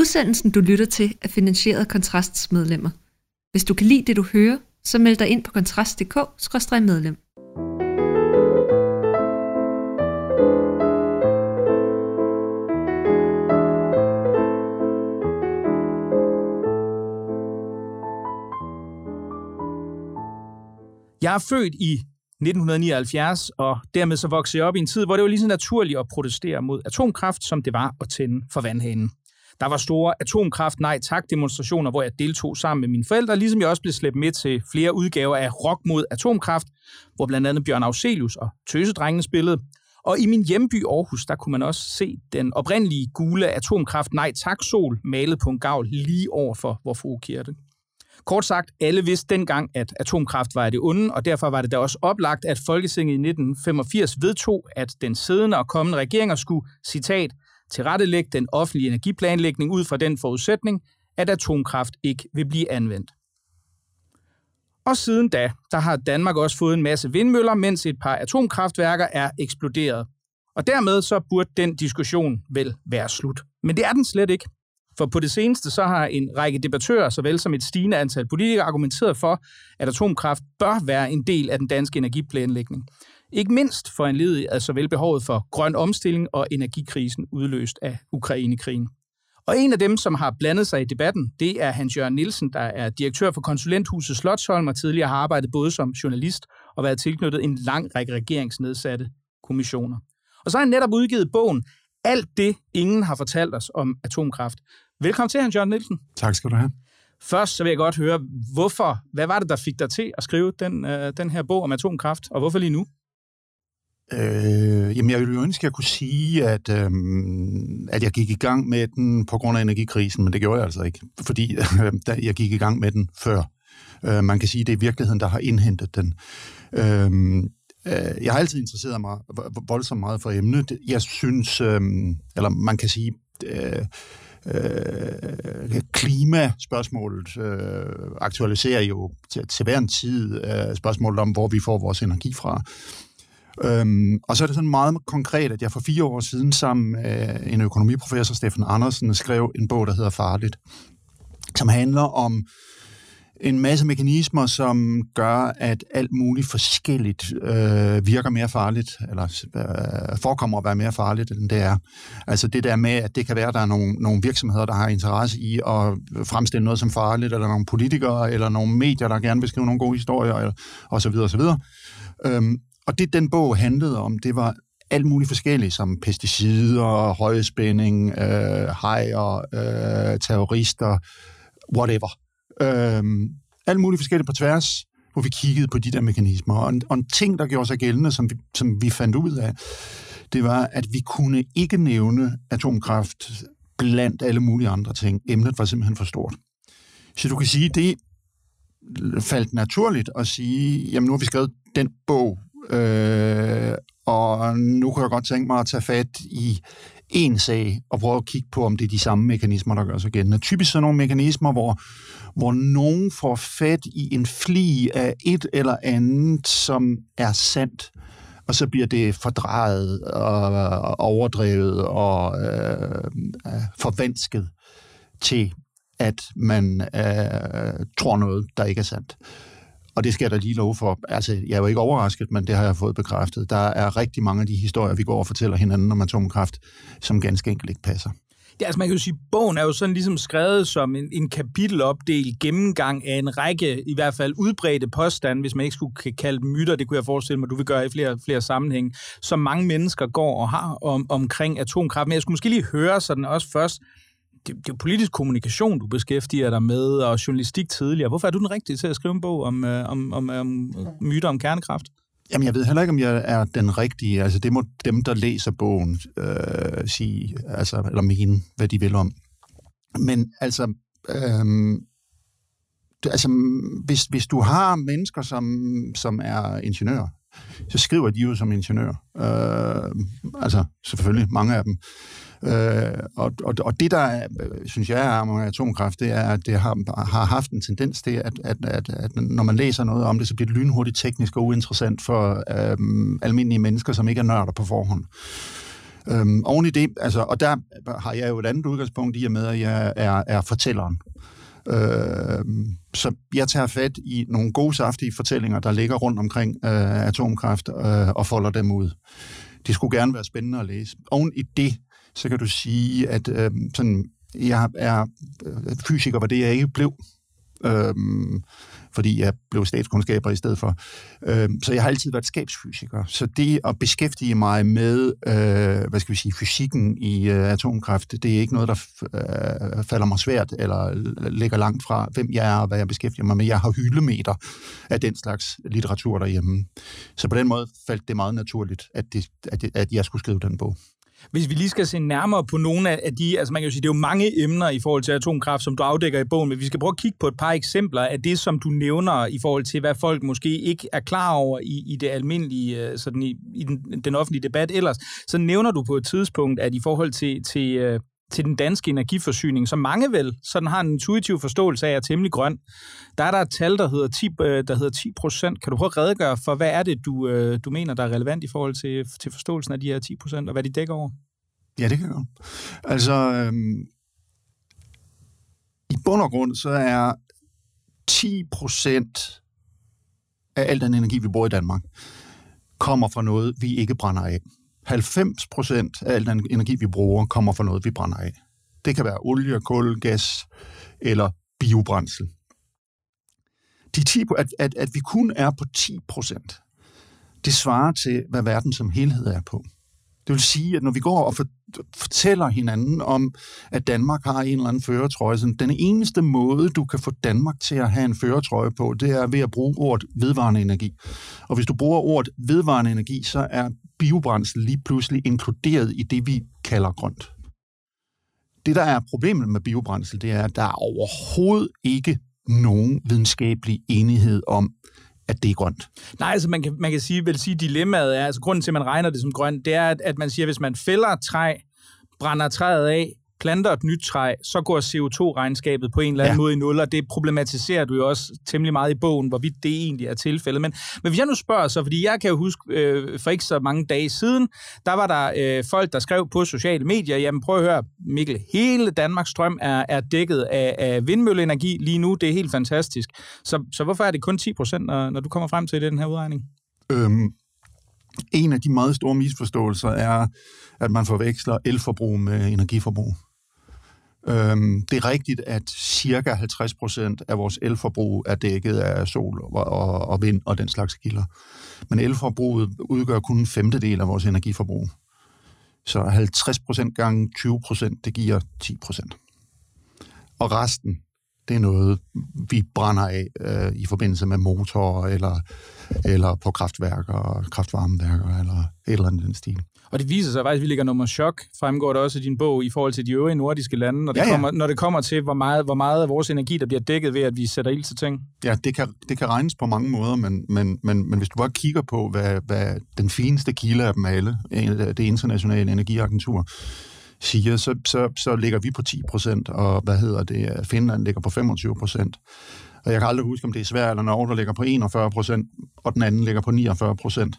Udsendelsen, du lytter til, er finansieret af Kontrasts medlemmer. Hvis du kan lide det, du hører, så meld dig ind på kontrast.dk-medlem. Jeg er født i 1979, og dermed så voksede jeg op i en tid, hvor det var lige så naturligt at protestere mod atomkraft, som det var at tænde for vandhanen. Der var store atomkraft nej tak demonstrationer, hvor jeg deltog sammen med mine forældre, ligesom jeg også blev slæbt med til flere udgaver af Rock mod atomkraft, hvor blandt andet Bjørn Auselius og Tøsedrengene spillede. Og i min hjemby Aarhus, der kunne man også se den oprindelige gule atomkraft nej tak sol malet på en gavl lige over for vor frue kirke. Kort sagt, alle vidste dengang, at atomkraft var det onde, og derfor var det da også oplagt, at Folketinget i 1985 vedtog, at den siddende og kommende regeringer skulle, citat, tilrettelægge den offentlige energiplanlægning ud fra den forudsætning, at atomkraft ikke vil blive anvendt. Og siden da, der har Danmark også fået en masse vindmøller, mens et par atomkraftværker er eksploderet. Og dermed så burde den diskussion vel være slut. Men det er den slet ikke. For på det seneste så har en række debattører, såvel som et stigende antal politikere, argumenteret for, at atomkraft bør være en del af den danske energiplanlægning. Ikke mindst for en led af såvel behovet for grøn omstilling og energikrisen udløst af Ukrainekrigen. Og en af dem, som har blandet sig i debatten, det er Hans Jørgen Nielsen, der er direktør for konsulenthuset Slotsholm og tidligere har arbejdet både som journalist og været tilknyttet en lang række regeringsnedsatte kommissioner. Og så har han netop udgivet bogen Alt det, ingen har fortalt os om atomkraft. Velkommen til, Hans Jørgen Nielsen. Tak skal du have. Først så vil jeg godt høre, hvorfor, hvad var det, der fik dig til at skrive den, øh, den her bog om atomkraft, og hvorfor lige nu? Øh, jamen, jeg ville jo ønske, at jeg kunne sige, at, øh, at jeg gik i gang med den på grund af energikrisen, men det gjorde jeg altså ikke, fordi øh, jeg gik i gang med den før. Øh, man kan sige, at det er virkeligheden, der har indhentet den. Øh, øh, jeg har altid interesseret mig voldsomt meget for emnet. Jeg synes, øh, eller man kan sige, øh, øh, klimaspørgsmålet øh, aktualiserer jo til, til hver en tid øh, spørgsmålet om, hvor vi får vores energi fra. Øhm, og så er det sådan meget konkret, at jeg for fire år siden sammen med øh, en økonomiprofessor, Stefan Andersen, skrev en bog, der hedder Farligt, som handler om en masse mekanismer, som gør, at alt muligt forskelligt øh, virker mere farligt, eller øh, forekommer at være mere farligt, end det er. Altså det der med, at det kan være, at der er nogle, nogle virksomheder, der har interesse i at fremstille noget som farligt, eller nogle politikere, eller nogle medier, der gerne vil skrive nogle gode historier, eller, og så videre, og så videre. Øhm, og det, den bog handlede om, det var alt muligt forskelligt, som pesticider, højspænding, øh, hejer, øh, terrorister, whatever. Øh, alt muligt forskelligt på tværs, hvor vi kiggede på de der mekanismer. Og en, og en ting, der gjorde sig gældende, som vi, som vi fandt ud af, det var, at vi kunne ikke nævne atomkraft blandt alle mulige andre ting. Emnet var simpelthen for stort. Så du kan sige, det faldt naturligt at sige, jamen nu har vi skrevet den bog, Øh, og nu kan jeg godt tænke mig at tage fat i en sag og prøve at kigge på, om det er de samme mekanismer, der gør sig gældende. Typisk sådan nogle mekanismer, hvor, hvor nogen får fat i en fli af et eller andet, som er sandt, og så bliver det fordrejet og overdrevet og øh, øh, forvansket til, at man øh, tror noget, der ikke er sandt. Og det skal jeg da lige love for. Altså, jeg er jo ikke overrasket, men det har jeg fået bekræftet. Der er rigtig mange af de historier, vi går og fortæller hinanden om atomkraft, som ganske enkelt ikke passer. Ja, altså man kan jo sige, at bogen er jo sådan ligesom skrevet som en, en kapitelopdel gennemgang af en række, i hvert fald udbredte påstande, hvis man ikke skulle kalde dem myter, det kunne jeg forestille mig, du vil gøre i flere, flere sammenhænge, som mange mennesker går og har om, omkring atomkraft. Men jeg skulle måske lige høre sådan også først, det, det er politisk kommunikation, du beskæftiger dig med, og journalistik tidligere. Hvorfor er du den rigtige til at skrive en bog om, øh, om, om, om myter om kernekraft? Jamen, jeg ved heller ikke, om jeg er den rigtige. Altså, det må dem, der læser bogen, øh, sige, altså, eller mene, hvad de vil om. Men altså, øh, altså hvis, hvis du har mennesker, som, som er ingeniører, så skriver de jo som ingeniør. Øh, altså, selvfølgelig, mange af dem. Øh, og, og, og det, der øh, synes jeg er med atomkraft, det er, at det har, har haft en tendens til, at, at, at, at når man læser noget om det, så bliver det lynhurtigt teknisk og uinteressant for øh, almindelige mennesker, som ikke er nørder på forhånd. Øhm, oven i det, altså, og der har jeg jo et andet udgangspunkt i og med, at jeg er, er fortælleren. Øh, så jeg tager fat i nogle gode, saftige fortællinger, der ligger rundt omkring øh, atomkraft, øh, og folder dem ud. De skulle gerne være spændende at læse. Oven i det, så kan du sige, at øh, sådan, jeg er øh, fysiker, var det jeg ikke blev øh, fordi jeg blev statskundskaber i stedet for. Øh, så jeg har altid været skabsfysiker. Så det at beskæftige mig med, øh, hvad skal vi sige, fysikken i øh, atomkraft, det er ikke noget, der øh, falder mig svært, eller ligger langt fra, hvem jeg er og hvad jeg beskæftiger mig med. Jeg har hyldemeter af den slags litteratur derhjemme. Så på den måde faldt det meget naturligt, at, det, at, det, at jeg skulle skrive den bog. Hvis vi lige skal se nærmere på nogle af de, altså man kan jo sige, det er jo mange emner i forhold til atomkraft, som du afdækker i bogen, men vi skal prøve at kigge på et par eksempler af det, som du nævner i forhold til, hvad folk måske ikke er klar over i, i det almindelige, øh, sådan i, i den, den offentlige debat ellers. Så nævner du på et tidspunkt, at i forhold til, til øh, til den danske energiforsyning, som mange vel sådan har en intuitiv forståelse af er temmelig grøn. Der er der et tal, der hedder 10, øh, der hedder 10 procent. Kan du prøve at redegøre for, hvad er det, du, øh, du mener, der er relevant i forhold til, til forståelsen af de her 10 procent, og hvad de dækker over? Ja, det kan jeg Altså, øhm, i bund og grund, så er 10 procent af al den energi, vi bruger i Danmark, kommer fra noget, vi ikke brænder af. 90 procent af al den energi, vi bruger, kommer fra noget, vi brænder af. Det kan være olie, kul, gas eller biobrændsel. De 10, at, at, at vi kun er på 10 procent, det svarer til, hvad verden som helhed er på. Det vil sige, at når vi går og fortæller hinanden om, at Danmark har en eller anden føretrøje, så den eneste måde, du kan få Danmark til at have en føretrøje på, det er ved at bruge ordet vedvarende energi. Og hvis du bruger ordet vedvarende energi, så er biobrændsel lige pludselig inkluderet i det, vi kalder grønt. Det, der er problemet med biobrændsel, det er, at der er overhovedet ikke nogen videnskabelig enighed om, at det er grønt. Nej, altså man kan, man kan sige, vel sige, dilemmaet er, altså grunden til, at man regner det som grønt, det er, at, at man siger, at hvis man fælder træ, brænder træet af, planter et nyt træ, så går CO2-regnskabet på en eller anden ja. måde i nul, og det problematiserer du jo også temmelig meget i bogen, hvorvidt det egentlig er tilfældet. Men, men hvis jeg nu spørger så, fordi jeg kan jo huske, øh, for ikke så mange dage siden, der var der øh, folk, der skrev på sociale medier, jamen prøv at høre, Mikkel, hele Danmarks strøm er, er dækket af, af vindmølleenergi lige nu, det er helt fantastisk. Så, så hvorfor er det kun 10 procent, når, når du kommer frem til den her udregning? Øhm, en af de meget store misforståelser er, at man forveksler elforbrug med energiforbrug. Øhm, det er rigtigt, at cirka 50 procent af vores elforbrug er dækket af sol og, og, og vind og den slags kilder. Men elforbruget udgør kun en femtedel af vores energiforbrug. Så 50 procent gange 20 procent, det giver 10 procent. Og resten, det er noget, vi brænder af øh, i forbindelse med motorer, eller, eller på kraftværker, kraftvarmeværker, eller et eller andet den stil. Og det viser sig faktisk, at vi ligger nummer chok, fremgår det også i din bog, i forhold til de øvrige nordiske lande, når det, ja, ja. Kommer, når det kommer til, hvor meget, hvor meget af vores energi, der bliver dækket ved, at vi sætter ild til ting. Ja, det kan, det kan regnes på mange måder, men, men, men, men hvis du bare kigger på, hvad, hvad den fineste kilde af dem alle, det internationale energiagentur, siger, så, så, så ligger vi på 10 procent, og hvad hedder det, Finland ligger på 25 procent. Og jeg kan aldrig huske, om det er Sverige eller Norge, der ligger på 41 procent, og den anden ligger på 49 procent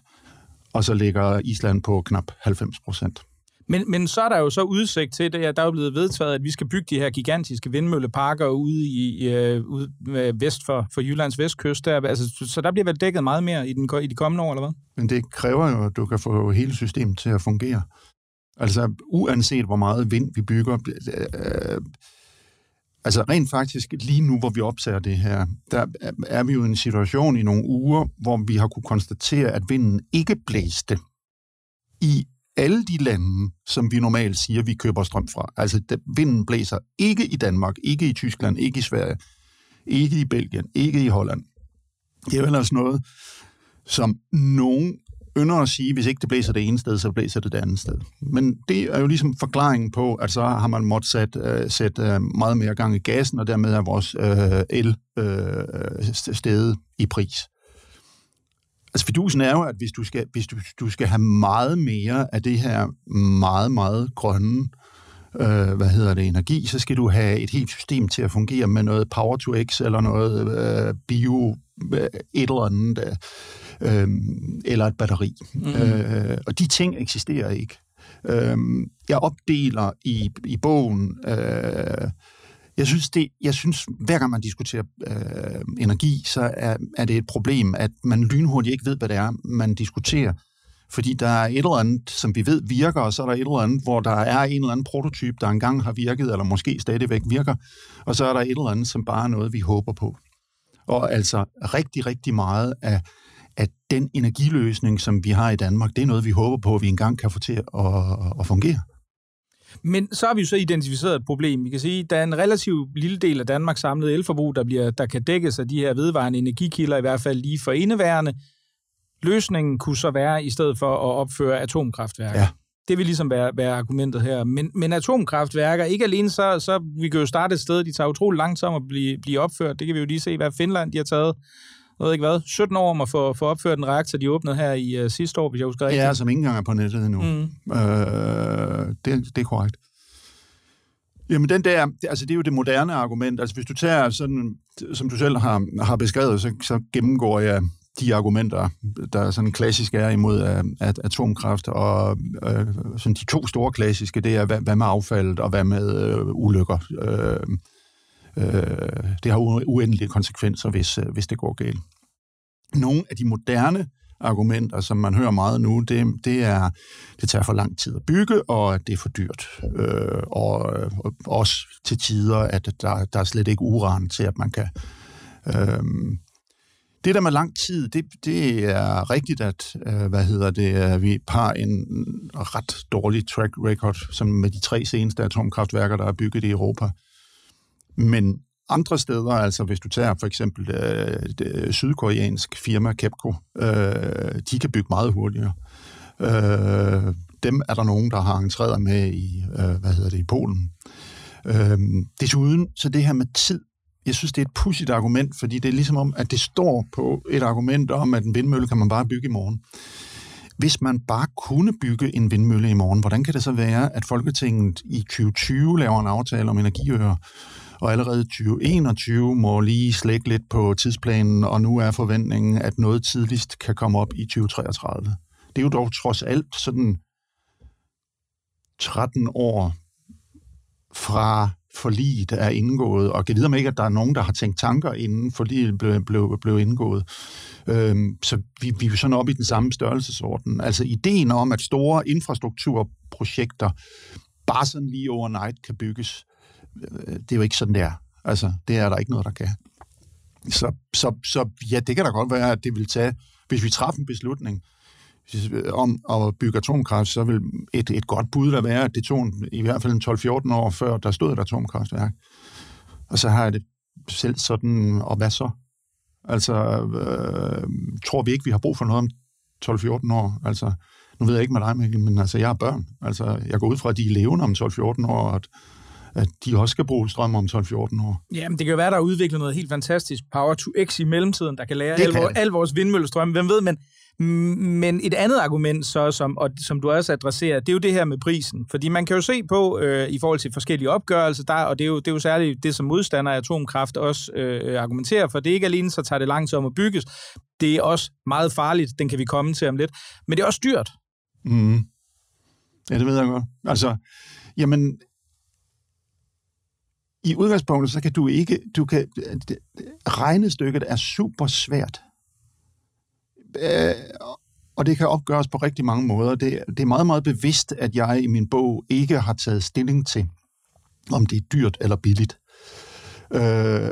og så ligger Island på knap 90 procent. Men, men så er der jo så udsigt til, det, der er blevet vedtaget, at vi skal bygge de her gigantiske vindmølleparker ude i, uh, ude vest for, for Jyllands vestkyst. Der, altså, så der bliver vel dækket meget mere i, den, i de kommende år, eller hvad? Men det kræver jo, at du kan få hele systemet til at fungere. Altså uanset hvor meget vind vi bygger, øh, øh Altså rent faktisk, lige nu, hvor vi opsager det her, der er vi jo i en situation i nogle uger, hvor vi har kunne konstatere, at vinden ikke blæste i alle de lande, som vi normalt siger, vi køber strøm fra. Altså, vinden blæser ikke i Danmark, ikke i Tyskland, ikke i Sverige, ikke i Belgien, ikke i Holland. Det er jo ellers noget, som nogen ynder at sige, hvis ikke det blæser det ene sted, så blæser det det andet sted. Men det er jo ligesom forklaringen på, at så har man måttet sætte, uh, sætte uh, meget mere gang i gassen, og dermed er vores uh, el uh, stedet i pris. Altså fidusen er jo, at hvis du skal, hvis du, du skal have meget mere af det her meget, meget grønne øh, hvad hedder det, energi, så skal du have et helt system til at fungere med noget power to x eller noget øh, bio øh, et eller andet. Øh, øh, eller et batteri. Mm. Øh, og de ting eksisterer ikke. Øh, jeg opdeler i, i bogen... Øh, jeg synes, det, jeg synes, hver gang man diskuterer øh, energi, så er, er det et problem, at man lynhurtigt ikke ved, hvad det er, man diskuterer. Fordi der er et eller andet, som vi ved virker, og så er der et eller andet, hvor der er en eller anden prototyp, der engang har virket, eller måske stadigvæk virker, og så er der et eller andet, som bare er noget, vi håber på. Og altså rigtig, rigtig meget af, af den energiløsning, som vi har i Danmark, det er noget, vi håber på, at vi engang kan få til at, at fungere. Men så har vi jo så identificeret et problem. Vi kan sige, at der er en relativt lille del af Danmarks samlede elforbrug, der, bliver, der kan dækkes af de her vedvarende energikilder, i hvert fald lige for indeværende. Løsningen kunne så være, i stedet for at opføre atomkraftværker. Ja. Det vil ligesom være, være argumentet her. Men, men atomkraftværker, ikke alene så, så vi kan jo starte et sted, de tager utrolig lang tid om at blive, blive opført. Det kan vi jo lige se, hvad Finland de har taget jeg ved ikke hvad, 17 år om at få, få opført en reaktor, de åbnede her i uh, sidste år, hvis jeg husker rigtigt. Ja, som ikke engang er på nettet endnu. Mm. Øh, det, det er korrekt. Jamen, den der, altså det er jo det moderne argument. Altså hvis du tager sådan, som du selv har, har beskrevet, så, så gennemgår jeg de argumenter, der sådan klassisk er imod at, at atomkraft, og øh, sådan de to store klassiske, det er, hvad, hvad med affaldet, og hvad med øh, ulykker. Øh, øh, det har uendelige konsekvenser, hvis, øh, hvis det går galt. Nogle af de moderne argumenter, som man hører meget nu, det, det er, det tager for lang tid at bygge, og det er for dyrt. Øh, og, og også til tider, at der, der er slet ikke uran til, at man kan... Øh, det der med lang tid, det, det er rigtigt, at øh, hvad hedder det, øh, vi har en ret dårlig track record, som med de tre seneste atomkraftværker, der er bygget i Europa. Men andre steder, altså hvis du tager for eksempel øh, det øh, sydkoreansk firma Kepco, øh, de kan bygge meget hurtigere. Øh, dem er der nogen, der har entreret med i, øh, hvad hedder det, i Polen. Øh, desuden, så det her med tid, jeg synes, det er et pudsigt argument, fordi det er ligesom om, at det står på et argument om, at en vindmølle kan man bare bygge i morgen. Hvis man bare kunne bygge en vindmølle i morgen, hvordan kan det så være, at Folketinget i 2020 laver en aftale om energiøer, og allerede 2021 må lige slække lidt på tidsplanen, og nu er forventningen, at noget tidligst kan komme op i 2033. Det er jo dog trods alt sådan 13 år fra forliget er indgået, og kan vide ikke, at der er nogen, der har tænkt tanker, inden forliget blev, blev, blev indgået. Øhm, så vi, vi er sådan oppe i den samme størrelsesorden. Altså ideen om, at store infrastrukturprojekter bare sådan lige overnight kan bygges, Øh, det er jo ikke sådan, det er. Altså, det er der ikke noget, der kan. Så, så, så ja, det kan da godt være, at det vil tage, hvis vi træffer en beslutning øh, om at bygge atomkraft, så vil et, et godt bud der være, at det tog i hvert fald 12-14 år før, der stod et atomkraftværk. Og så har jeg det selv sådan, og hvad så? Altså, øh, tror vi ikke, vi har brug for noget om 12-14 år? Altså, nu ved jeg ikke med dig, Mikkel, men altså, jeg har børn. Altså, jeg går ud fra, at de er levende om 12-14 år, og at, at de også skal bruge strøm om 12-14 år. Jamen, det kan jo være, der er udviklet noget helt fantastisk Power to X i mellemtiden, der kan lære al, kan. al vores vindmøllestrøm. Hvem ved, men, men et andet argument, så, som, og, som du også adresserer, det er jo det her med prisen. Fordi man kan jo se på, øh, i forhold til forskellige opgørelser, der, og det er, jo, det er jo særligt det, som modstander af atomkraft også øh, argumenterer for. Det er ikke alene, så tager det lang tid om at bygges. Det er også meget farligt, den kan vi komme til om lidt. Men det er også dyrt. Mm. Ja, det ved jeg godt. Altså, jamen, i udgangspunktet, så kan du ikke, du kan, regnestykket er super svært. Øh, og det kan opgøres på rigtig mange måder. Det, det er meget, meget bevidst, at jeg i min bog ikke har taget stilling til, om det er dyrt eller billigt. Øh,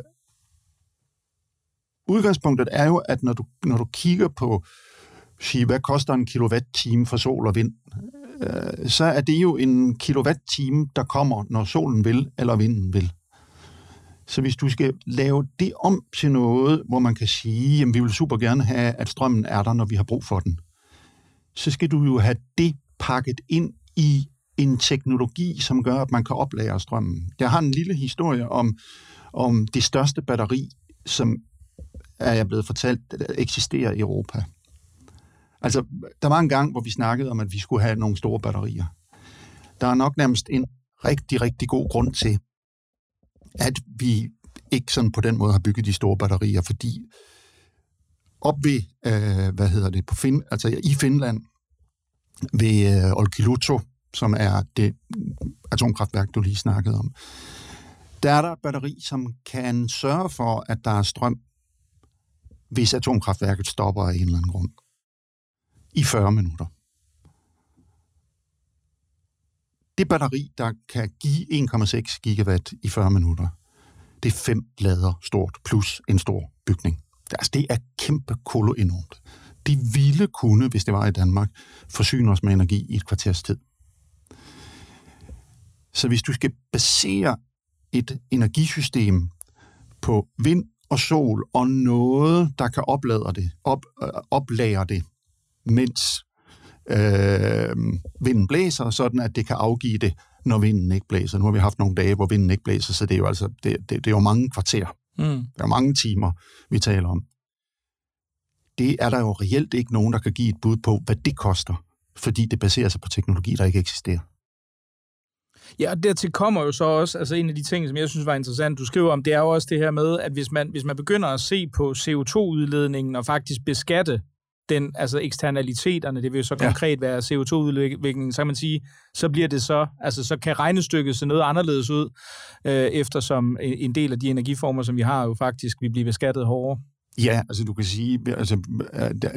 udgangspunktet er jo, at når du, når du kigger på, sige, hvad koster en kilowatt-time for sol og vind, øh, så er det jo en kilowatt-time, der kommer, når solen vil, eller vinden vil. Så hvis du skal lave det om til noget, hvor man kan sige, at vi vil super gerne have, at strømmen er der, når vi har brug for den, så skal du jo have det pakket ind i en teknologi, som gør, at man kan oplære strømmen. Jeg har en lille historie om, om det største batteri, som er jeg blevet fortalt, eksisterer i Europa. Altså, der var en gang, hvor vi snakkede om, at vi skulle have nogle store batterier. Der er nok nærmest en rigtig, rigtig god grund til, at vi ikke sådan på den måde har bygget de store batterier, fordi op ved, øh, hvad hedder det, på fin, altså i Finland, ved øh, Olkiluoto, som er det atomkraftværk, du lige snakkede om, der er der et batteri, som kan sørge for, at der er strøm, hvis atomkraftværket stopper af en eller anden grund. I 40 minutter. Det batteri, der kan give 1,6 gigawatt i 40 minutter, det er fem lader stort, plus en stor bygning. Altså, det er kæmpe kolo enormt. De ville kunne, hvis det var i Danmark, forsyne os med energi i et kvarters tid. Så hvis du skal basere et energisystem på vind og sol og noget, der kan oplade det, op, øh, oplære det, mens øh, vinden blæser, sådan at det kan afgive det, når vinden ikke blæser. Nu har vi haft nogle dage, hvor vinden ikke blæser, så det er jo, altså, det, det, det er jo mange kvarter. Mm. Det er mange timer, vi taler om. Det er der jo reelt ikke nogen, der kan give et bud på, hvad det koster, fordi det baserer sig på teknologi, der ikke eksisterer. Ja, og dertil kommer jo så også, altså en af de ting, som jeg synes var interessant, du skriver om, det er jo også det her med, at hvis man, hvis man begynder at se på CO2-udledningen og faktisk beskatte den, altså eksternaliteterne, det vil jo så konkret ja. være CO2-udviklingen, så kan man sige, så bliver det så, altså så kan regnestykket se noget anderledes ud, øh, eftersom en del af de energiformer, som vi har, jo faktisk vil blive beskattet hårdere. Ja, altså du kan sige, altså,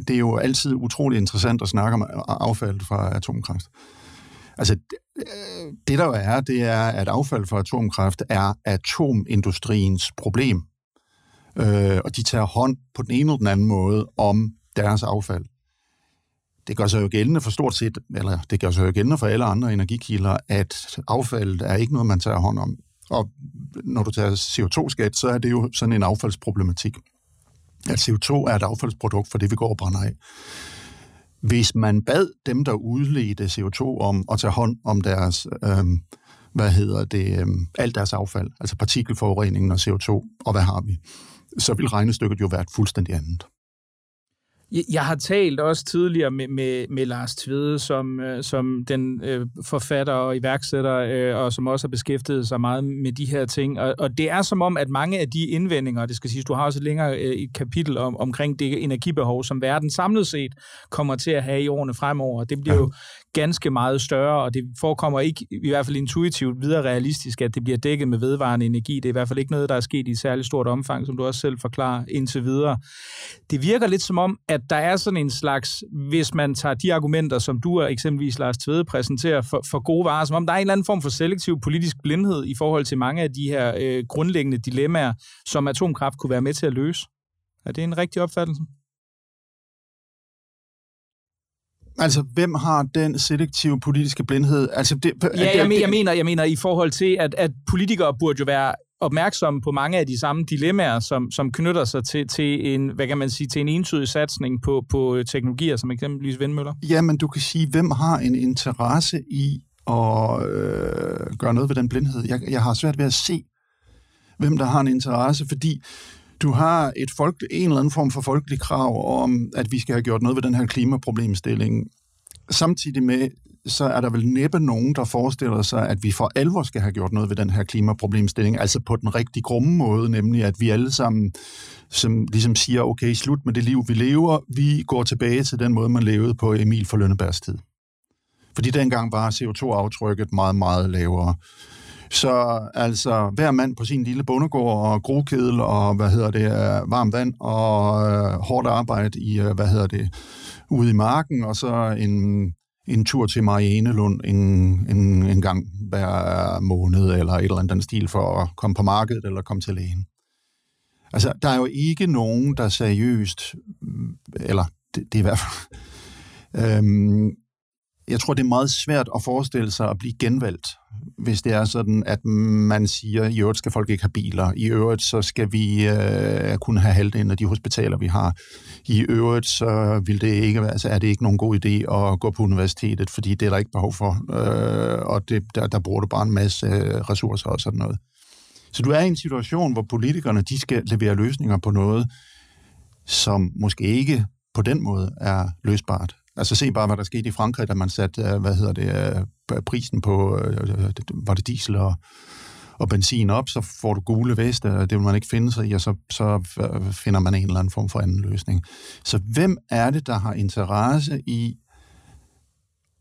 det er jo altid utrolig interessant at snakke om affald fra atomkraft. Altså, det der jo er, det er, at affald fra atomkraft er atomindustriens problem. Øh, og de tager hånd på den ene eller den anden måde om deres affald. Det gør sig jo gældende for stort set, eller det gør sig jo gældende for alle andre energikilder, at affaldet er ikke noget, man tager hånd om. Og når du tager CO2-skat, så er det jo sådan en affaldsproblematik. At CO2 er et affaldsprodukt for det, vi går og brænder af. Hvis man bad dem, der udledte CO2 om at tage hånd om deres, øh, hvad hedder det, øh, alt deres affald, altså partikelforureningen og CO2, og hvad har vi, så vil regnestykket jo være fuldstændig andet. Jeg har talt også tidligere med, med, med Lars Tvede, som, øh, som den øh, forfatter og iværksætter, øh, og som også har beskæftiget sig meget med de her ting. Og, og det er som om, at mange af de indvendinger, det skal siges, du har også længere øh, et kapitel om, omkring det energibehov, som verden samlet set kommer til at have i årene fremover. Det bliver jo ganske meget større, og det forekommer ikke, i hvert fald intuitivt, videre realistisk, at det bliver dækket med vedvarende energi. Det er i hvert fald ikke noget, der er sket i særlig stort omfang, som du også selv forklarer indtil videre. Det virker lidt som om, at der er sådan en slags, hvis man tager de argumenter, som du og eksempelvis Lars Tvede præsenterer for, for gode varer, som om der er en eller anden form for selektiv politisk blindhed i forhold til mange af de her øh, grundlæggende dilemmaer, som atomkraft kunne være med til at løse. Er det en rigtig opfattelse? Altså, hvem har den selektive politiske blindhed? Altså, det, ja, det, jeg, det, jeg, mener, jeg mener i forhold til, at, at politikere burde jo være opmærksomme på mange af de samme dilemmaer, som, som knytter sig til, til en, hvad kan man sige, til en entydig satsning på, på teknologier, som eksempelvis vindmøller. Ja, men du kan sige, hvem har en interesse i at øh, gøre noget ved den blindhed? Jeg, jeg har svært ved at se, hvem der har en interesse, fordi du har et folk, en eller anden form for folkelig krav om, at vi skal have gjort noget ved den her klimaproblemstilling. Samtidig med, så er der vel næppe nogen, der forestiller sig, at vi for alvor skal have gjort noget ved den her klimaproblemstilling, altså på den rigtig grumme måde, nemlig at vi alle sammen som ligesom siger, okay, slut med det liv, vi lever, vi går tilbage til den måde, man levede på Emil for Lønnebergs tid. Fordi dengang var CO2-aftrykket meget, meget lavere. Så altså, hver mand på sin lille bondegård og grokedel og, hvad hedder det, øh, varmt vand og øh, hårdt arbejde i, øh, hvad hedder det, ude i marken, og så en, en tur til Marianelund en, en, en gang hver måned, eller et eller andet stil, for at komme på markedet eller komme til lægen. Altså, der er jo ikke nogen, der seriøst, mm, eller det, det er i hvert fald, øhm, jeg tror, det er meget svært at forestille sig at blive genvalgt, hvis det er sådan, at man siger, i øvrigt skal folk ikke have biler, i øvrigt så skal vi øh, kunne have halvdelen af de hospitaler, vi har. I øvrigt så vil det ikke altså er det ikke nogen god idé at gå på universitetet, fordi det er der ikke behov for, øh, og det, der, der bruger du bare en masse øh, ressourcer og sådan noget. Så du er i en situation, hvor politikerne de skal levere løsninger på noget, som måske ikke på den måde er løsbart. Altså se bare, hvad der skete i Frankrig, da man satte, øh, hvad hedder det, øh, prisen på, øh, var det diesel og, og benzin op, så får du gule veste, det vil man ikke finde sig i, og så, så finder man en eller anden form for anden løsning. Så hvem er det, der har interesse i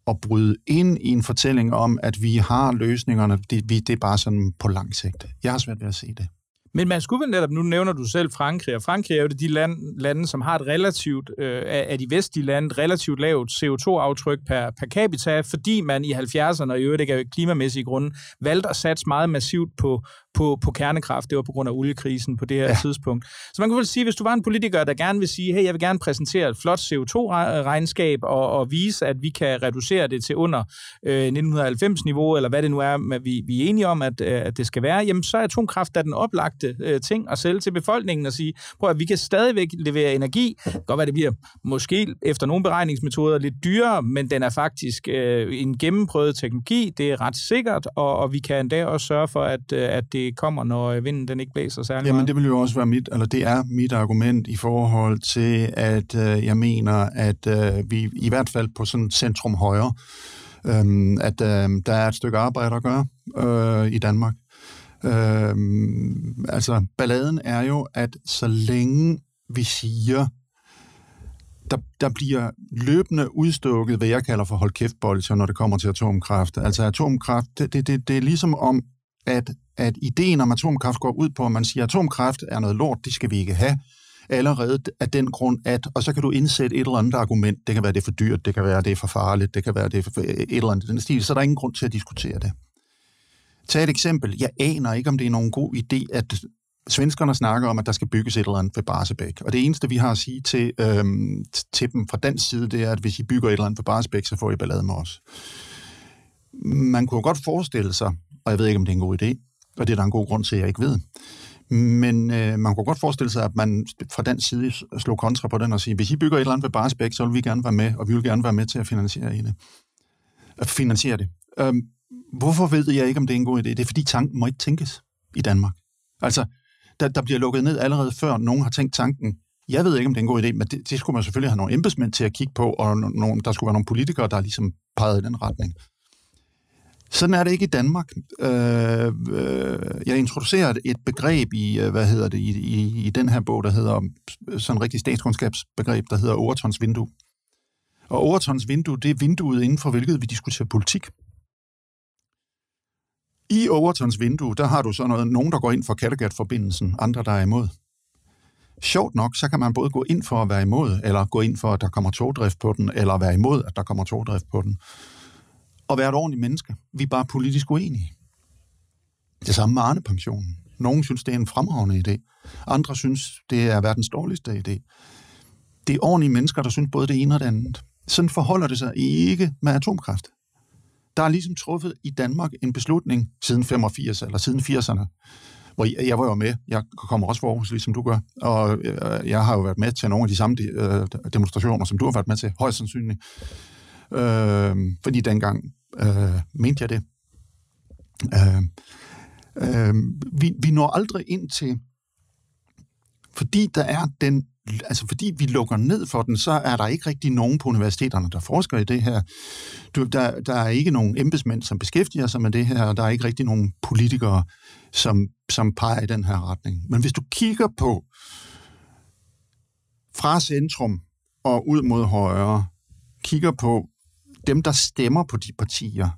at bryde ind i en fortælling om, at vi har løsningerne. Det, vi, det er bare sådan på lang sigt. Jeg har svært ved at se det. Men man skulle vel netop, nu nævner du selv Frankrig, og Frankrig er jo det de land, lande, som har et relativt, øh, af de vestlige lande, et relativt lavt CO2-aftryk per, per capita, fordi man i 70'erne, og i øvrigt ikke af klimamæssige grunde, valgte at satse meget massivt på, på, på kernekraft. Det var på grund af oliekrisen på det her ja. tidspunkt. Så man kan vel sige, hvis du var en politiker, der gerne vil sige, hey, jeg vil gerne præsentere et flot CO2-regnskab og, og vise, at vi kan reducere det til under øh, 1990-niveau, eller hvad det nu er, vi, vi er enige om, at, øh, at det skal være, jamen så er atomkraft da den oplagte øh, ting at sælge til befolkningen og sige, prøv at vi kan stadigvæk levere energi. Godt være, det bliver måske efter nogle beregningsmetoder lidt dyrere, men den er faktisk øh, en gennemprøvet teknologi. Det er ret sikkert, og, og vi kan endda også sørge for, at, øh, at det det kommer, når vinden den ikke blæser særlig Jamen, meget. det vil jo også være mit, eller det er mit argument i forhold til, at øh, jeg mener, at øh, vi i hvert fald på sådan centrum højre, øh, at øh, der er et stykke arbejde at gøre øh, i Danmark. Øh, altså, balladen er jo, at så længe vi siger, der, der bliver løbende udstukket, hvad jeg kalder for hold kæft når det kommer til atomkraft. Altså atomkraft, det, det, det, det er ligesom om, at at ideen om atomkraft går ud på, at man siger, at atomkraft er noget lort, det skal vi ikke have allerede af den grund, at, og så kan du indsætte et eller andet argument, det kan være, det er for dyrt, det kan være, det er for farligt, det kan være, det er for et eller andet den stil, så er der ingen grund til at diskutere det. Tag et eksempel. Jeg aner ikke, om det er nogen god idé, at svenskerne snakker om, at der skal bygges et eller andet ved Barsebæk. Og det eneste, vi har at sige til, øhm, til dem fra den side, det er, at hvis I bygger et eller andet ved Barsebæk, så får I ballade med os. Man kunne godt forestille sig, og jeg ved ikke, om det er en god idé, og det er der en god grund til, at jeg ikke ved. Men øh, man kunne godt forestille sig, at man fra den side slog kontra på den og sige, hvis I bygger et eller andet ved Barsbæk, så vil vi gerne være med, og vi vil gerne være med til at finansiere det. At finansiere det. Øhm, hvorfor ved jeg ikke, om det er en god idé? Det er, fordi tanken må ikke tænkes i Danmark. Altså, der, der bliver lukket ned allerede før nogen har tænkt tanken. Jeg ved ikke, om det er en god idé, men det, det skulle man selvfølgelig have nogle embedsmænd til at kigge på, og nogle, der skulle være nogle politikere, der ligesom pegede i den retning. Sådan er det ikke i Danmark. Øh, øh, jeg introducerer et begreb i, øh, hvad hedder det, i, i, i den her bog, der hedder, øh, sådan en rigtig statskundskabsbegreb, der hedder Overtons vindue. Og Overtons vindue, det er vinduet inden for hvilket vi diskuterer politik. I Overtons vindue, der har du så noget, nogen, der går ind for Kattegat-forbindelsen, andre, der er imod. Sjovt nok, så kan man både gå ind for at være imod, eller gå ind for, at der kommer togdrift på den, eller være imod, at der kommer togdrift på den at være et ordentligt menneske. Vi er bare politisk uenige. Det samme med Arne-pensionen. Nogle synes, det er en fremragende idé. Andre synes, det er verdens dårligste idé. Det er ordentlige mennesker, der synes både det ene og det andet. Sådan forholder det sig ikke med atomkraft. Der er ligesom truffet i Danmark en beslutning siden 85 eller siden 80'erne, hvor jeg, jeg var jo med. Jeg kommer også for Aarhus, ligesom du gør. Og øh, jeg har jo været med til nogle af de samme øh, demonstrationer, som du har været med til, højst sandsynligt. Øh, fordi dengang øh, mente jeg det. Øh, øh, vi, vi når aldrig ind til, fordi der er den, altså fordi vi lukker ned for den, så er der ikke rigtig nogen på universiteterne, der forsker i det her. Du, der, der er ikke nogen embedsmænd, som beskæftiger sig med det her, og der er ikke rigtig nogen politikere, som, som peger i den her retning. Men hvis du kigger på fra centrum og ud mod højre, kigger på dem, der stemmer på de partier,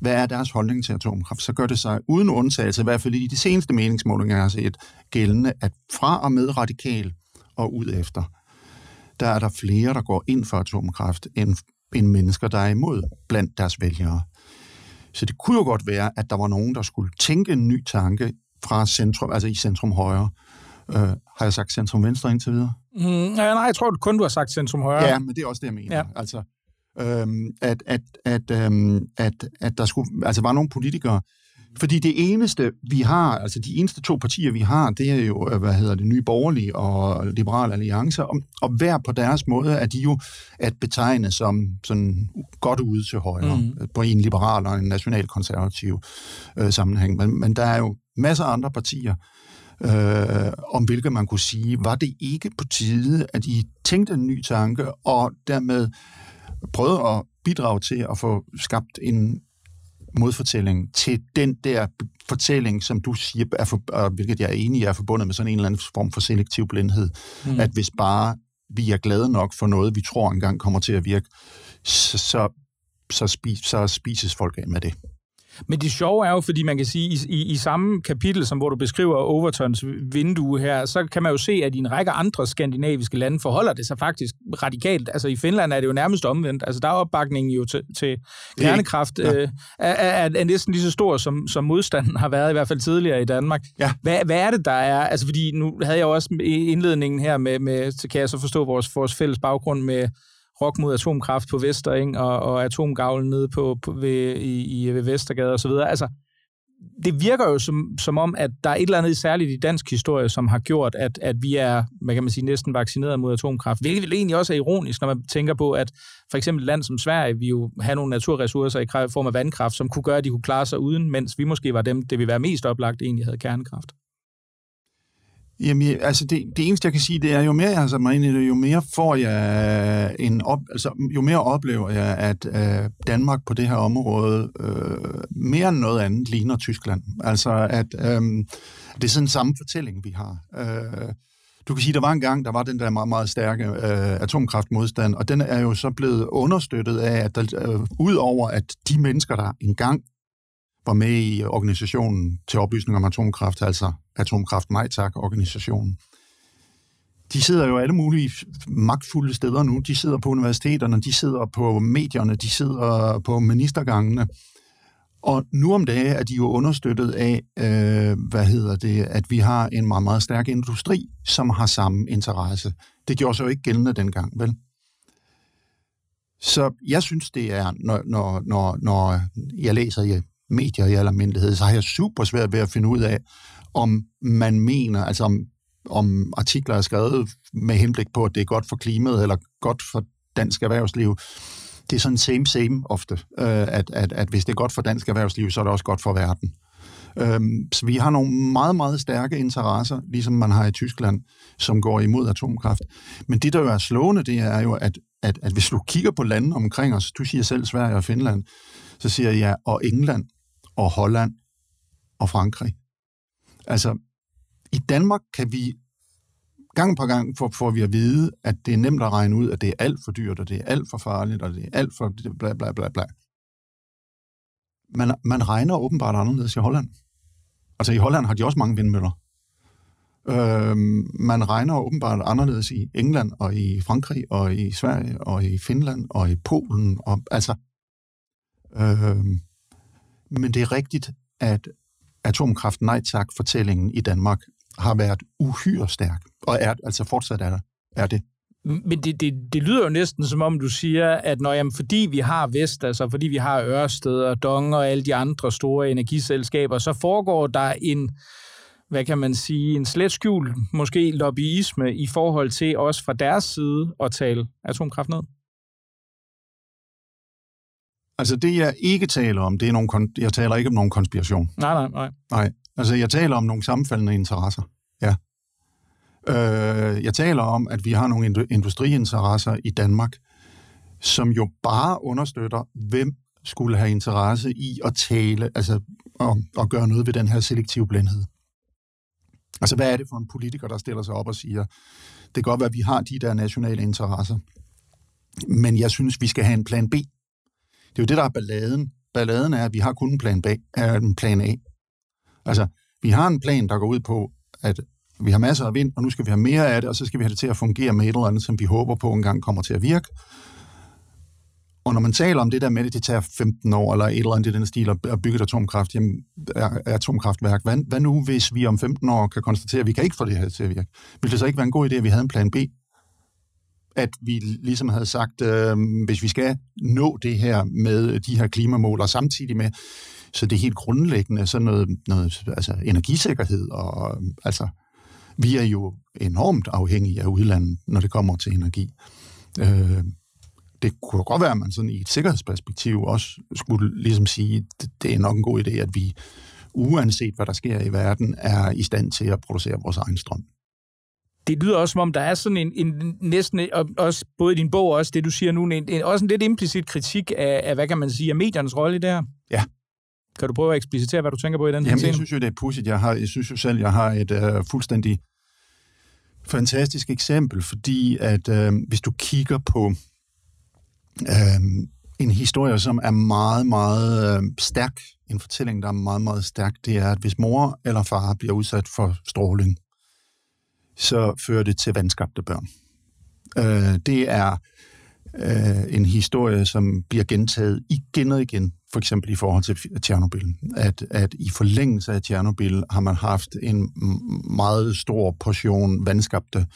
hvad er deres holdning til atomkraft, så gør det sig uden undtagelse, i hvert fald i de seneste meningsmålinger, jeg har set, gældende, at fra og med radikal og ud efter, der er der flere, der går ind for atomkraft, end, end mennesker, der er imod blandt deres vælgere. Så det kunne jo godt være, at der var nogen, der skulle tænke en ny tanke fra centrum, altså i centrum højre. Uh, har jeg sagt centrum venstre indtil videre? Mm, nej, jeg tror kun, du har sagt centrum højre. Ja, men det er også det, jeg mener. Ja. Altså, øhm, at, at, at, øhm, at, at der skulle, altså var nogle politikere, fordi det eneste, vi har, altså de eneste to partier, vi har, det er jo, øh, hvad hedder det, Nye Borgerlige og Liberale Alliancer, og, og hver på deres måde er de jo at betegne som sådan godt ude til højre, mm. på en liberal og en nationalkonservativ øh, sammenhæng. Men, men der er jo masser af andre partier, øh, om hvilke man kunne sige, var det ikke på tide, at I tænkte en ny tanke, og dermed prøvet at bidrage til at få skabt en modfortælling til den der fortælling, som du siger, er for, hvilket jeg er enig i, er forbundet med sådan en eller anden form for selektiv blindhed. Mm. At hvis bare vi er glade nok for noget, vi tror engang kommer til at virke, så, så så, spis, så spises folk af med det. Men det sjove er jo, fordi man kan sige, i, i, i samme kapitel, som hvor du beskriver Overtons vindue her, så kan man jo se, at i en række andre skandinaviske lande forholder det sig faktisk radikalt. Altså i Finland er det jo nærmest omvendt. Altså der er opbakningen jo til, til kernekraft ja. øh, er, er, er næsten lige så stor, som, som modstanden har været, i hvert fald tidligere i Danmark. Ja. Hvad, hvad er det, der er? Altså fordi nu havde jeg jo også indledningen her med, med så kan jeg så forstå vores, vores fælles baggrund med rock mod atomkraft på Vestereng og, og atomgavlen nede på, på ved, i, i ved Vestergade osv. Altså, det virker jo som, som om, at der er et eller andet særligt i dansk historie, som har gjort, at, at vi er, hvad kan man sige, næsten vaccineret mod atomkraft. Hvilket vel egentlig også er ironisk, når man tænker på, at for eksempel et land som Sverige, vi jo have nogle naturressourcer i form af vandkraft, som kunne gøre, at de kunne klare sig uden, mens vi måske var dem, det ville være mest oplagt, egentlig havde kernekraft. Jamen, altså det, det eneste, jeg kan sige, det er, jo mere jeg har sat mig ind i det, jo mere får jeg en op, altså, jo mere oplever jeg, at øh, Danmark på det her område øh, mere end noget andet ligner Tyskland. Altså, at øh, det er sådan en samme fortælling, vi har. Øh, du kan sige, der var en gang, der var den der meget, meget stærke øh, atomkraftmodstand, og den er jo så blevet understøttet af, at der, øh, ud over at de mennesker, der engang var med i organisationen til oplysning om atomkraft, altså Atomkraft Nej Tak-organisationen. De sidder jo alle mulige magtfulde steder nu. De sidder på universiteterne, de sidder på medierne, de sidder på ministergangene. Og nu om dagen er de jo understøttet af, øh, hvad hedder det, at vi har en meget, meget stærk industri, som har samme interesse. Det gjorde så jo ikke gældende dengang, vel? Så jeg synes, det er, når, når, når, når jeg læser i medier i almindelighed, så har jeg super svært ved at finde ud af, om man mener, altså om, om artikler er skrevet med henblik på, at det er godt for klimaet eller godt for dansk erhvervsliv. Det er sådan same same ofte, øh, at, at, at hvis det er godt for dansk erhvervsliv, så er det også godt for verden. Øhm, så vi har nogle meget, meget stærke interesser, ligesom man har i Tyskland, som går imod atomkraft. Men det, der jo er slående, det er jo, at, at, at hvis du kigger på landene omkring os, du siger selv Sverige og Finland, så siger jeg, og England og Holland og Frankrig. Altså, i Danmark kan vi gang på gang får, får vi at vide, at det er nemt at regne ud, at det er alt for dyrt, og det er alt for farligt, og det er alt for bla bla bla bla. Man, man regner åbenbart anderledes i Holland. Altså i Holland har de også mange vindmøller. Øh, man regner åbenbart anderledes i England, og i Frankrig, og i Sverige, og i Finland, og i Polen. Og, altså, øh, men det er rigtigt, at atomkraft nej tak fortællingen i Danmark har været uhyre stærk, og er, altså fortsat er, er det. Men det, det, det lyder jo næsten som om, du siger, at når, jamen, fordi vi har Vest, altså fordi vi har Ørsted og Dong og alle de andre store energiselskaber, så foregår der en, hvad kan man sige, en slet skjult, måske lobbyisme i forhold til også fra deres side at tale atomkraft ned? Altså det, jeg ikke taler om, det er nogle, jeg taler ikke om nogen konspiration. Nej, nej, nej. Nej, altså jeg taler om nogle sammenfaldende interesser, ja. Øh, jeg taler om, at vi har nogle industriinteresser i Danmark, som jo bare understøtter, hvem skulle have interesse i at tale, altså og, og gøre noget ved den her selektive blindhed. Altså, hvad er det for en politiker, der stiller sig op og siger, det kan godt være, at vi har de der nationale interesser, men jeg synes, vi skal have en plan B. Det er jo det, der er balladen. Balladen er, at vi har kun en plan, B, en plan A. Altså, vi har en plan, der går ud på, at vi har masser af vind, og nu skal vi have mere af det, og så skal vi have det til at fungere med et eller andet, som vi håber på engang kommer til at virke. Og når man taler om det der med, at det tager 15 år, eller et eller andet i den stil, at bygge et atomkraft, jamen, atomkraftværk, hvad, hvad nu, hvis vi om 15 år kan konstatere, at vi kan ikke få det her til at virke? Vil det så ikke være en god idé, at vi havde en plan B, at vi ligesom havde sagt, øh, hvis vi skal nå det her med de her klimamål, og samtidig med, så det er helt grundlæggende sådan noget, noget altså energisikkerhed, og altså, vi er jo enormt afhængige af udlandet, når det kommer til energi. Øh, det kunne godt være, at man sådan i et sikkerhedsperspektiv også skulle ligesom sige, det, det er nok en god idé, at vi uanset hvad der sker i verden, er i stand til at producere vores egen strøm det lyder også som om, der er sådan en, en næsten, også både i din bog og også det, du siger nu, en, en, også en lidt implicit kritik af, af, hvad kan man sige, af mediernes rolle i det her. Ja. Kan du prøve at eksplicitere, hvad du tænker på i den her Jamen, jeg synes jo, det er pudsigt. Jeg, har, jeg synes jo selv, jeg har et uh, fuldstændig fantastisk eksempel, fordi at uh, hvis du kigger på uh, en historie, som er meget, meget øh, stærk. En fortælling, der er meget, meget stærk, det er, at hvis mor eller far bliver udsat for stråling, så fører det til vandskabte børn. Øh, det er øh, en historie, som bliver gentaget igen og igen, for eksempel i forhold til Tjernobyl. At, at i forlængelse af Tjernobyl har man haft en meget stor portion vandskabte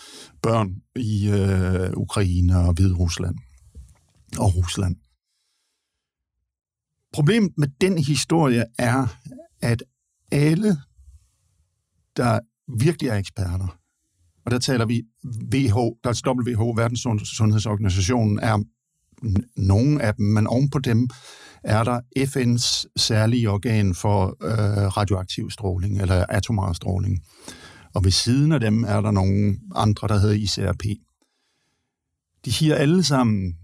børn i øh, Ukraine og Hvide Rusland og Rusland. Problemet med den historie er, at alle, der virkelig er eksperter, og der taler vi WHO, der er WHO, Verdenssundhedsorganisationen, er nogle af dem, men ovenpå dem er der FN's særlige organ for øh, radioaktiv stråling, eller atomar stråling. Og ved siden af dem er der nogle andre, der hedder ICRP. De siger alle sammen,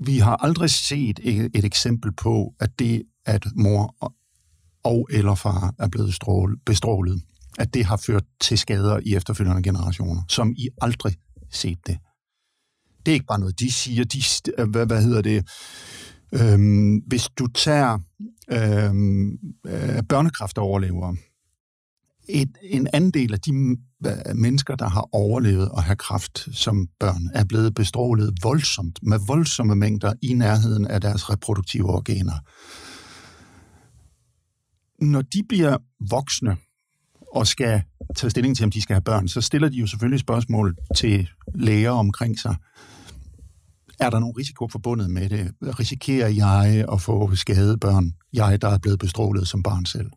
vi har aldrig set et, et eksempel på, at det, at mor og eller far er blevet strål, bestrålet, at det har ført til skader i efterfølgende generationer, som I aldrig set det. Det er ikke bare noget, de siger. De, øh, hvad, hvad hedder det? Øhm, hvis du tager øhm, øh, børnekræftoverlevere, et, en anden del af de øh, mennesker, der har overlevet at have kræft som børn, er blevet bestrålet voldsomt, med voldsomme mængder i nærheden af deres reproduktive organer. Når de bliver voksne og skal tage stilling til, om de skal have børn, så stiller de jo selvfølgelig spørgsmål til læger omkring sig. Er der nogen risiko forbundet med det? Risikerer jeg at få skade børn, jeg der er blevet bestrålet som barn selv?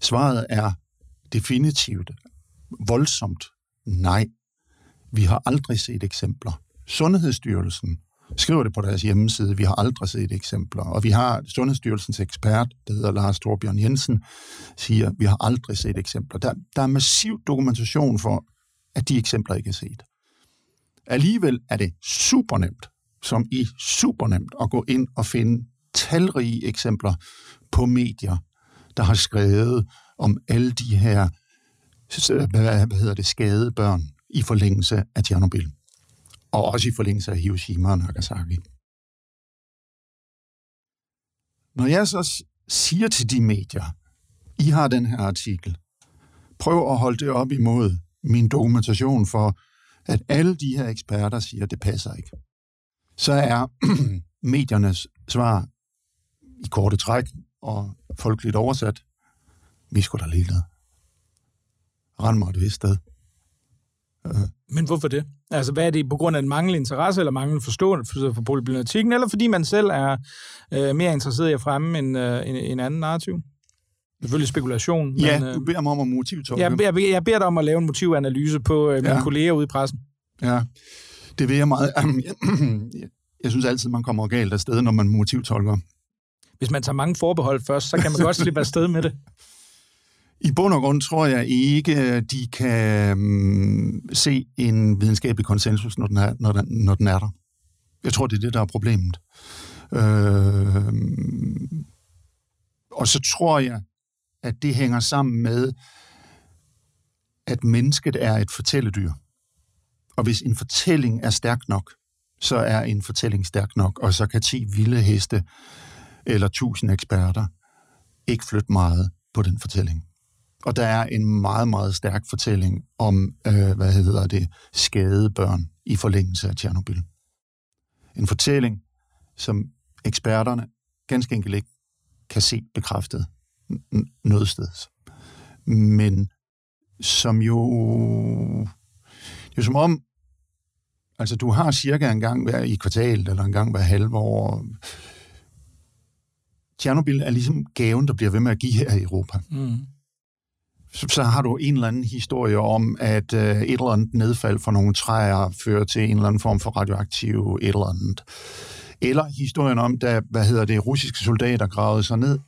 Svaret er definitivt voldsomt nej. Vi har aldrig set eksempler. Sundhedsstyrelsen skriver det på deres hjemmeside. Vi har aldrig set eksempler. Og vi har Sundhedsstyrelsens ekspert, der hedder Lars Torbjørn Jensen, siger, vi har aldrig set eksempler. Der, der er massiv dokumentation for, at de eksempler ikke er set. Alligevel er det super nemt, som i super nemt, at gå ind og finde talrige eksempler på medier, der har skrevet om alle de her hvad hedder det, skadede børn i forlængelse af Tjernobyl og også i forlængelse af Hiroshima og Nagasaki. Når jeg så siger til de medier, I har den her artikel, prøv at holde det op imod min dokumentation for, at alle de her eksperter siger, at det passer ikke. Så er mediernes svar i korte træk og folkeligt oversat, vi skulle da ligeglade. Rand mig et vist sted. Men hvorfor det? Altså, hvad er det på grund af en manglende interesse eller manglende forståelse for problematikken, eller fordi man selv er øh, mere interesseret i at fremme en, øh, en, en anden narrativ? Selvfølgelig spekulation. Ja, men, øh, du beder mig om at motivtolke. Jeg, jeg, jeg beder dig om at lave en motivanalyse på øh, mine ja. kolleger ude i pressen. Ja, det vil jeg meget. Jeg synes altid, man kommer galt af sted, når man motivtolker. Hvis man tager mange forbehold først, så kan man godt slippe afsted med det. I bund og grund tror jeg ikke, øh, de kan um, se en videnskabelig konsensus, når den, er, når, den, når den er der. Jeg tror, det er det, der er problemet. Øh, og så tror jeg, at det hænger sammen med, at mennesket er et fortælledyr. Og hvis en fortælling er stærk nok, så er en fortælling stærk nok, og så kan 10 vilde heste eller 1000 eksperter ikke flytte meget på den fortælling. Og der er en meget, meget stærk fortælling om, øh, hvad hedder det, skadede børn i forlængelse af Tjernobyl. En fortælling, som eksperterne ganske enkelt ikke kan se bekræftet noget sted. Men som jo... Det er som om, altså du har cirka en gang hver i kvartalet, eller en gang hver halve år. Tjernobyl er ligesom gaven, der bliver ved med at give her i Europa. Mm så, har du en eller anden historie om, at øh, et eller andet nedfald fra nogle træer fører til en eller anden form for radioaktiv et eller andet. Eller historien om, da, hvad hedder det, russiske soldater gravede sig ned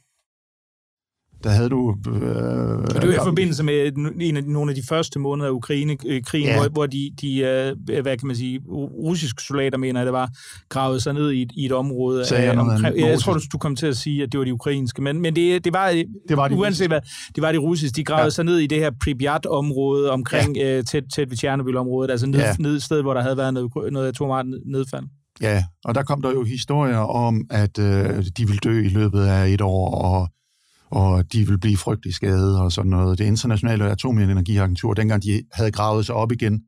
der havde du... Øh, det var i forbindelse med en af, nogle af de første måneder af Ukraine-krigen, ja. hvor, hvor de, de, øh, hvad kan man sige, russiske soldater, mener jeg det var, gravede sig ned i et, i et område. Sagde jeg, omkring, jeg tror, du, du kom til at sige, at det var de ukrainske, men, men det, det var, det var de uanset hvad, det var de russiske, de gravede ja. sig ned i det her Pripyat-område omkring ja. øh, tæt, tæt ved Tjernobyl-området, altså ned, ja. ned et sted, hvor der havde været noget, noget atomart nedfald. Ja, og der kom der jo historier om, at øh, de vil dø i løbet af et år, og, og de vil blive frygtelig skadet og sådan noget. Det internationale atomenergiagentur, dengang de havde gravet sig op igen,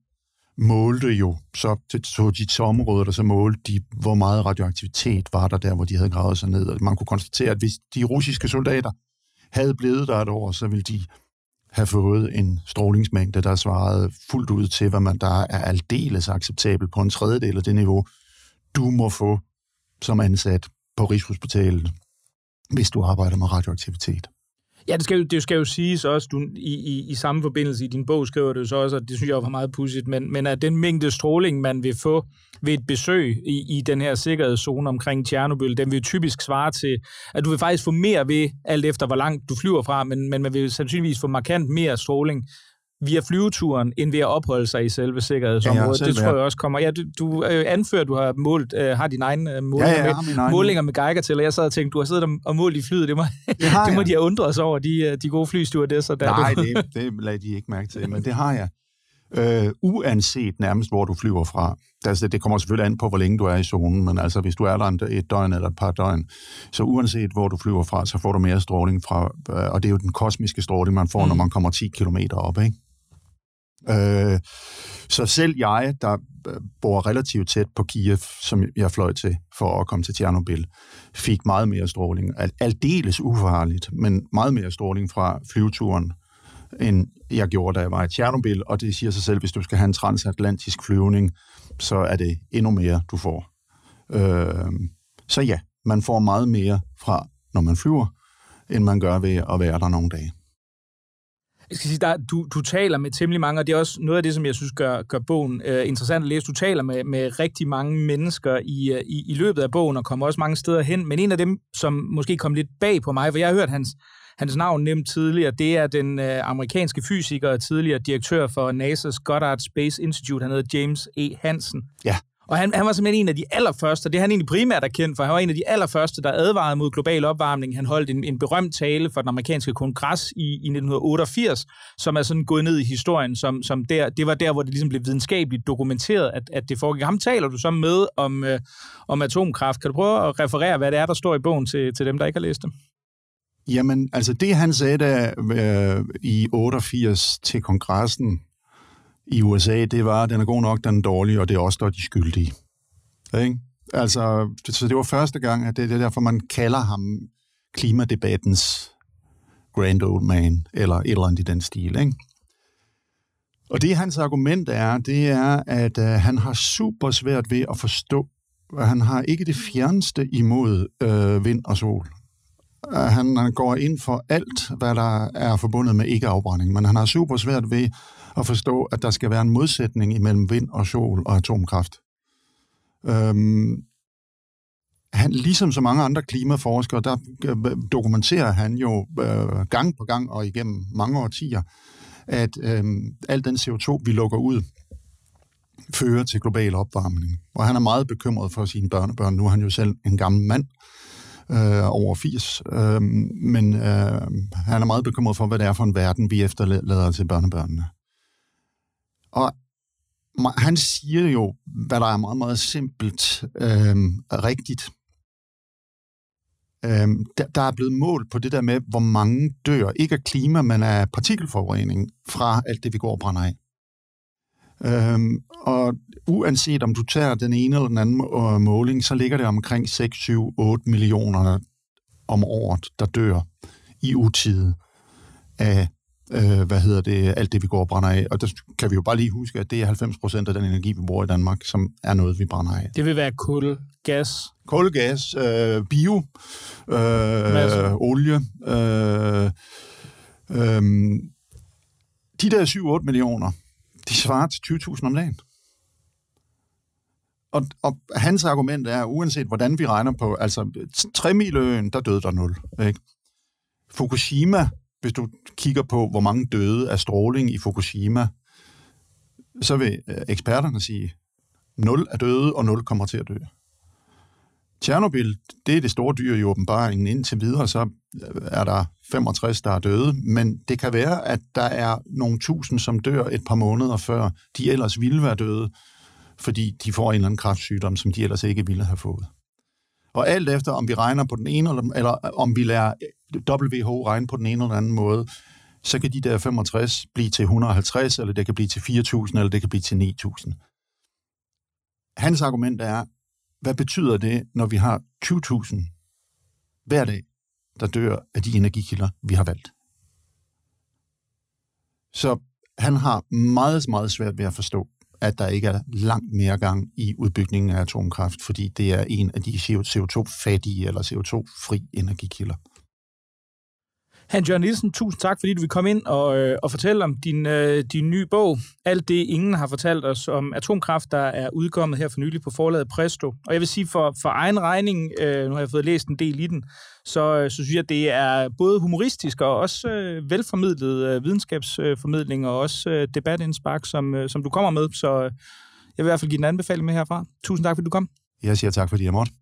målte jo så til så de områder, der så målte de, hvor meget radioaktivitet var der der, hvor de havde gravet sig ned. Og man kunne konstatere, at hvis de russiske soldater havde blevet der et år, så ville de have fået en strålingsmængde, der svarede fuldt ud til, hvad man der er aldeles acceptabel på en tredjedel af det niveau, du må få som ansat på Rigshospitalet, hvis du arbejder med radioaktivitet. Ja, det skal, jo, det skal jo siges også, du, i, i, i samme forbindelse i din bog skriver du så også, og det synes jeg var meget pudsigt, men, men at den mængde stråling, man vil få ved et besøg i, i den her sikkerhedszone omkring Tjernobyl, den vil typisk svare til, at du vil faktisk få mere ved, alt efter hvor langt du flyver fra, men, men man vil sandsynligvis få markant mere stråling via flyveturen, end ved at opholde sig i selve sikkerhedsområdet. Ja, det tror jeg også kommer. Ja, du, du øh, anfører, du har målt, øh, har dine egne øh, målinger, ja, ja, med, egen. målinger med Geiger til, og jeg sad og tænkte, du har siddet og målt i flyet. Det må, det, det må de have undret sig over, de, øh, de gode flystewardesser. Der, Nej, det, det lader de ikke mærke til, men det har jeg. Øh, uanset nærmest, hvor du flyver fra. Altså, det kommer selvfølgelig an på, hvor længe du er i zonen, men altså, hvis du er der et døgn eller et par døgn, så uanset hvor du flyver fra, så får du mere stråling fra, øh, og det er jo den kosmiske stråling, man får, mm. når man kommer 10 km op, ikke? Øh, så selv jeg, der øh, bor relativt tæt på Kiev, som jeg fløj til for at komme til Tjernobyl, fik meget mere stråling. Aldeles ufarligt, men meget mere stråling fra flyveturen, end jeg gjorde, da jeg var i Tjernobyl, og det siger sig selv, hvis du skal have en transatlantisk flyvning, så er det endnu mere, du får. Øh, så ja, man får meget mere fra, når man flyver, end man gør ved at være der nogle dage. Jeg skal sige, der, du, du taler med temmelig mange, og det er også noget af det, som jeg synes gør, gør bogen øh, interessant at læse. Du taler med, med rigtig mange mennesker i, øh, i, i løbet af bogen, og kommer også mange steder hen. Men en af dem, som måske kom lidt bag på mig, for jeg har hørt hans, hans navn nemt tidligere, det er den øh, amerikanske fysiker og tidligere direktør for NASA's Goddard Space Institute, han hedder James E. Hansen. Ja. Og han, han var simpelthen en af de allerførste, det er han egentlig primært er kendt for, han var en af de allerførste, der advarede mod global opvarmning. Han holdt en, en berømt tale for den amerikanske kongres i, i 1988, som er sådan gået ned i historien, som, som der, det var der, hvor det ligesom blev videnskabeligt dokumenteret, at, at det foregik. Ham taler du så med om, øh, om atomkraft. Kan du prøve at referere, hvad det er, der står i bogen til, til dem, der ikke har læst det? Jamen, altså det han sagde der øh, i 88 til kongressen, i USA, det var, den er god nok, den er dårlig, og det er også der, de skyldige. Ikke? Altså, så det var første gang, at det, det er derfor, man kalder ham klimadebattens grand old man, eller et eller andet i den stil. Ikke? Og det, hans argument er, det er, at øh, han har super svært ved at forstå, at han har ikke det fjerneste imod øh, vind og sol. Øh, han, han går ind for alt, hvad der er forbundet med ikke-afbrænding, men han har super svært ved at forstå, at der skal være en modsætning imellem vind og sol og atomkraft. Øhm, han, ligesom så mange andre klimaforskere, der øh, dokumenterer han jo øh, gang på gang og igennem mange årtier, at øh, al den CO2, vi lukker ud, fører til global opvarmning. Og han er meget bekymret for sine børnebørn. Nu er han jo selv en gammel mand, øh, over 80, øh, men øh, han er meget bekymret for, hvad det er for en verden, vi efterlader til børnebørnene. Og han siger jo, hvad der er meget, meget simpelt øh, rigtigt. Øh, der, der er blevet målt på det der med, hvor mange dør, ikke af klima, men af partikelforurening fra alt det, vi går og brænder af. Øhm, og uanset om du tager den ene eller den anden øh, måling, så ligger det omkring 6, 7, 8 millioner om året, der dør i utide af øh, hvad hedder det, alt det, vi går og brænder af. Og der kan vi jo bare lige huske, at det er 90 procent af den energi, vi bruger i Danmark, som er noget, vi brænder af. Det vil være kul, gas? Kul, gas, øh, bio, øh, olie. Øh, øh, de der 7-8 millioner, de svarer til 20.000 om dagen. Og, og hans argument er, uanset hvordan vi regner på, altså 3 miløen, der døde der 0. Ikke? Fukushima, hvis du kigger på, hvor mange døde af stråling i Fukushima, så vil øh, eksperterne sige, 0 er døde, og 0 kommer til at dø. Tjernobyl, det er det store dyr i åbenbaringen. Indtil videre, så øh, er der 65, der er døde, men det kan være, at der er nogle tusind, som dør et par måneder før de ellers ville være døde, fordi de får en eller anden kræftsygdom, som de ellers ikke ville have fået. Og alt efter, om vi regner på den ene, eller, eller om vi lærer WHO regne på den ene eller anden måde, så kan de der 65 blive til 150, eller det kan blive til 4.000, eller det kan blive til 9.000. Hans argument er, hvad betyder det, når vi har 20.000 hver dag, der dør af de energikilder, vi har valgt? Så han har meget, meget svært ved at forstå, at der ikke er langt mere gang i udbygningen af atomkraft, fordi det er en af de CO2-fattige eller CO2-fri energikilder. Han Jørgen Nielsen, tusind tak, fordi du vil komme ind og, øh, og fortælle om din, øh, din nye bog. Alt det, ingen har fortalt os om atomkraft, der er udkommet her for nylig på forlaget Presto. Og jeg vil sige, for, for egen regning, øh, nu har jeg fået læst en del i den, så, øh, så synes jeg, at det er både humoristisk og også øh, velformidlet øh, videnskabsformidling og også øh, debatindspark, som, øh, som du kommer med. Så øh, jeg vil i hvert fald give en anbefaling med herfra. Tusind tak, fordi du kom. Jeg siger tak, fordi jeg måtte.